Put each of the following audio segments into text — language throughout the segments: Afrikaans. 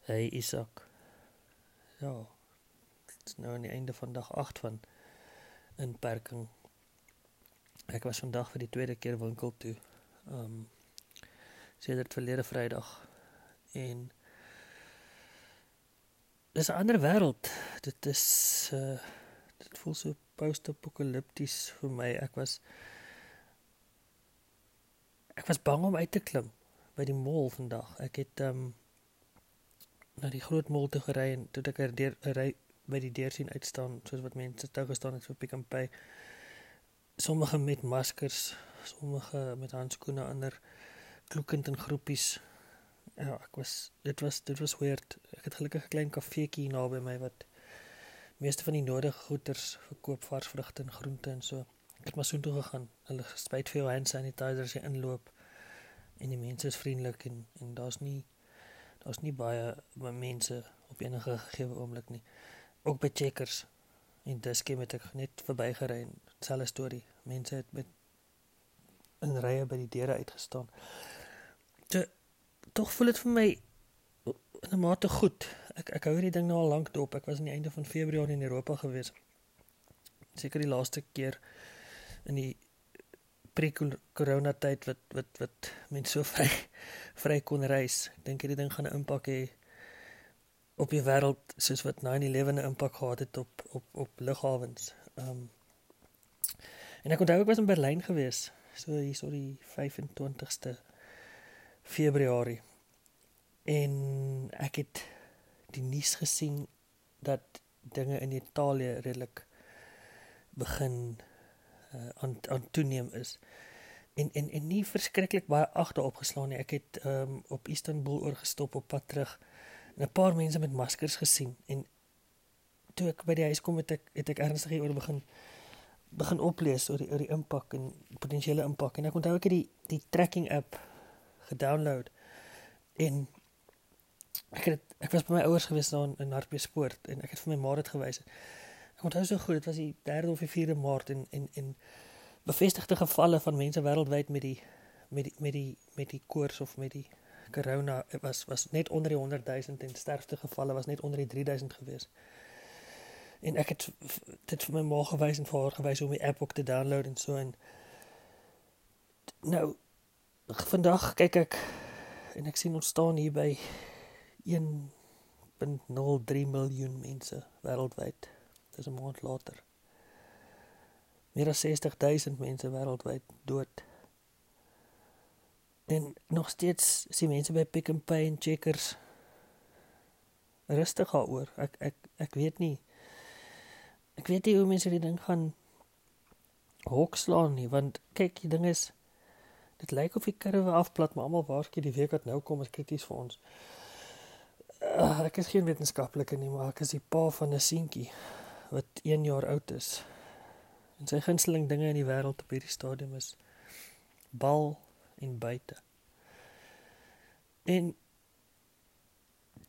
Hey Isak. Ja. Dit is nou aan die einde van dag 8 van inperking. Ek was vandag vir die tweede keer winkel toe. Ehm um, sedert verlede Vrydag en dis 'n ander wêreld. Dit is uh dit voel so post-apokalipties vir my. Ek was ek was bang om uit te klim by die mall vandag. Ek het ehm um, na die groot mall toe gery en toe ek er deur ry by die deur sien uitstaan soos wat mense toe gestaan het vir Pick n Pay. Sommige met maskers, sommige met handskoene, ander kloekend in groepies. Ja, ek was dit was dit was weird. Ek het gelukkig 'n klein kafeetjie naby my wat meeste van die nodige goederes verkoop, vars vrugte en groente en so. Ek het maar so toe gegaan. Hulle spyt veel hand sanitizer as jy inloop en die mense is vriendelik en en daar's nie daar's nie baie mense op enige gegee oomblik nie. Ook by checkers en diskie met ek net verbygery en selfe storie. Mense het met in rye by die deure uitgestaan. Te tog voel dit vir my in 'n mate goed. Ek ek hou hierdie ding nou al lank dop. Ek was aan die einde van februarie in Europa gewees. Seker die laaste keer in die pre-corona tyd wat wat wat mense so vry vry kon reis ek dink hierdie ding gaan 'n impak hê op die wêreld soos wat 9/11 'n impak gehad het op op op lughawens. Ehm um, en ek onthou ek was in Berlyn gewees, so hier so die 25ste Februarie. En ek het die nuus gesien dat dinge in Italië redelik begin uh, aan aan toeneem is. En en en nie verskriklik baie agter opgeslaan nie. Ek het ehm um, op Istanbul oorgestop op pad terug en 'n paar mense met maskers gesien en toe ek by die huis kom het ek het ek ernstig hieroor begin begin oplees oor die oor die impak en potensiële impak en ek onthou ek het die die tracking app gedownload en ek het ek was by my ouers gewees daar in, Hartbeespoort en ek het vir my ma dit gewys. Ek onthou so goed, dit was die 3de of 4de Maart en en en bevestigde gevalle van mense wêreldwyd met die met die met die met die koors of met die corona was was net onder die 100 000 en sterfte gevalle was net onder die 3000 gewees. En ek het dit vir my ma gewys en vir haar gewys om die app ook te download en so en nou vandag kyk ek en ek sien ons staan hier by 1.03 miljoen mense wêreldwyd. Dis 'n maand later. Meer as 60 000 mense wêreldwyd dood. En nog steeds is die mense by Pick n Pay en Checkers rustig daaroor. Ek ek ek weet nie. Ek weet nie hoe mense die ding gaan hokslaan nie, want kyk, die ding is dit lyk of die kurwe afplat, maar almal waarskynlik die week wat nou kom is krities vir ons. Uh, ek is geen wetenskaplike nie, maar ek is die pa van 'n seentjie wat 1 jaar oud is. En sy gunsteling dinge in die wêreld op hierdie stadium is bal en buite. En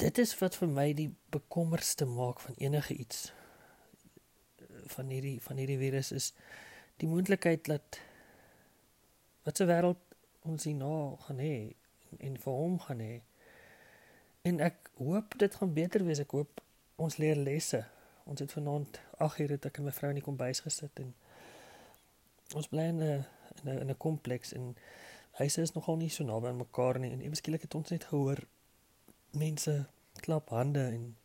dit is wat vir my die bekommerste maak van enige iets van hierdie van hierdie virus is die moontlikheid dat wat se wêreld ons hier nou gaan hê en, en vir hom gaan hê. En ek hoop dit gaan beter wees. Ek hoop ons leer lesse. Ons het vanaand 8 ure het ek en my vrou in die kombuis gesit en ons bly in 'n in 'n kompleks en huise is nogal nie so naby aan mekaar nie en eweskielik het ons net gehoor mense klap hande en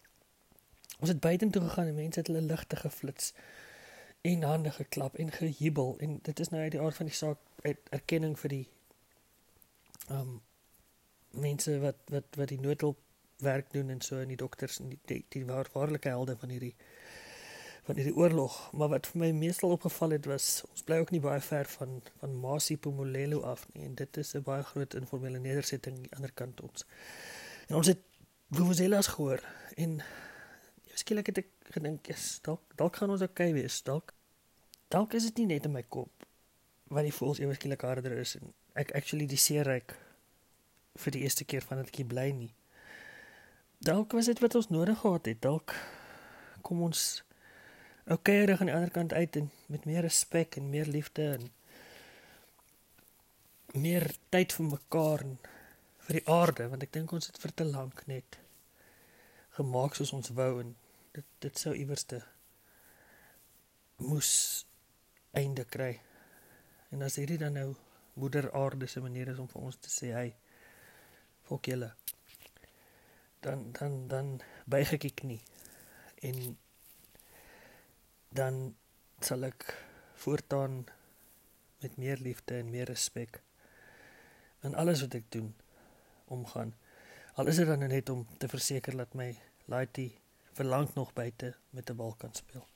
ons het buitentoe gegaan en mense het hulle ligte geflits en hande geklap en gejubel en dit is nou uit die aard van die saak erkenning vir die um mense wat wat wat die noodhulp werk doen en so en die dokters en die die, die waar, waarlike helde van hierdie van hierdie oorlog, maar wat vir my meestal opgeval het was ons bly ook nie baie ver van van Masipomolelo af nie en dit is 'n baie groot informele nedersetting aan die ander kant ons. En ons het vuvuzelas gehoor en skielik het ek gedink is dalk dalk gaan ons okay wees, dalk dalk is dit nie net in my kop wat die voels ewe skielik harder is en ek actually die seerryk vir die eerste keer van dit ek bly nie. Dalk was dit wat ons nodig gehad het, dalk kom ons okay reg aan die ander kant uit en met meer respek en meer liefde en meer tyd vir mekaar en vir die aarde want ek dink ons het vir te lank net gemaak soos ons wou en dit dit sou iewers te moes einde kry. En as hierdie dan nou moeder aarde se manier is om vir ons te sê hy fok julle dan dan dan buig ek ek nie en dan sal ek voortaan met meer liefde en meer respek in alles wat ek doen omgaan. Al is dit dan net om te verseker dat my laaitie verlang nog buite met 'n bal kan speel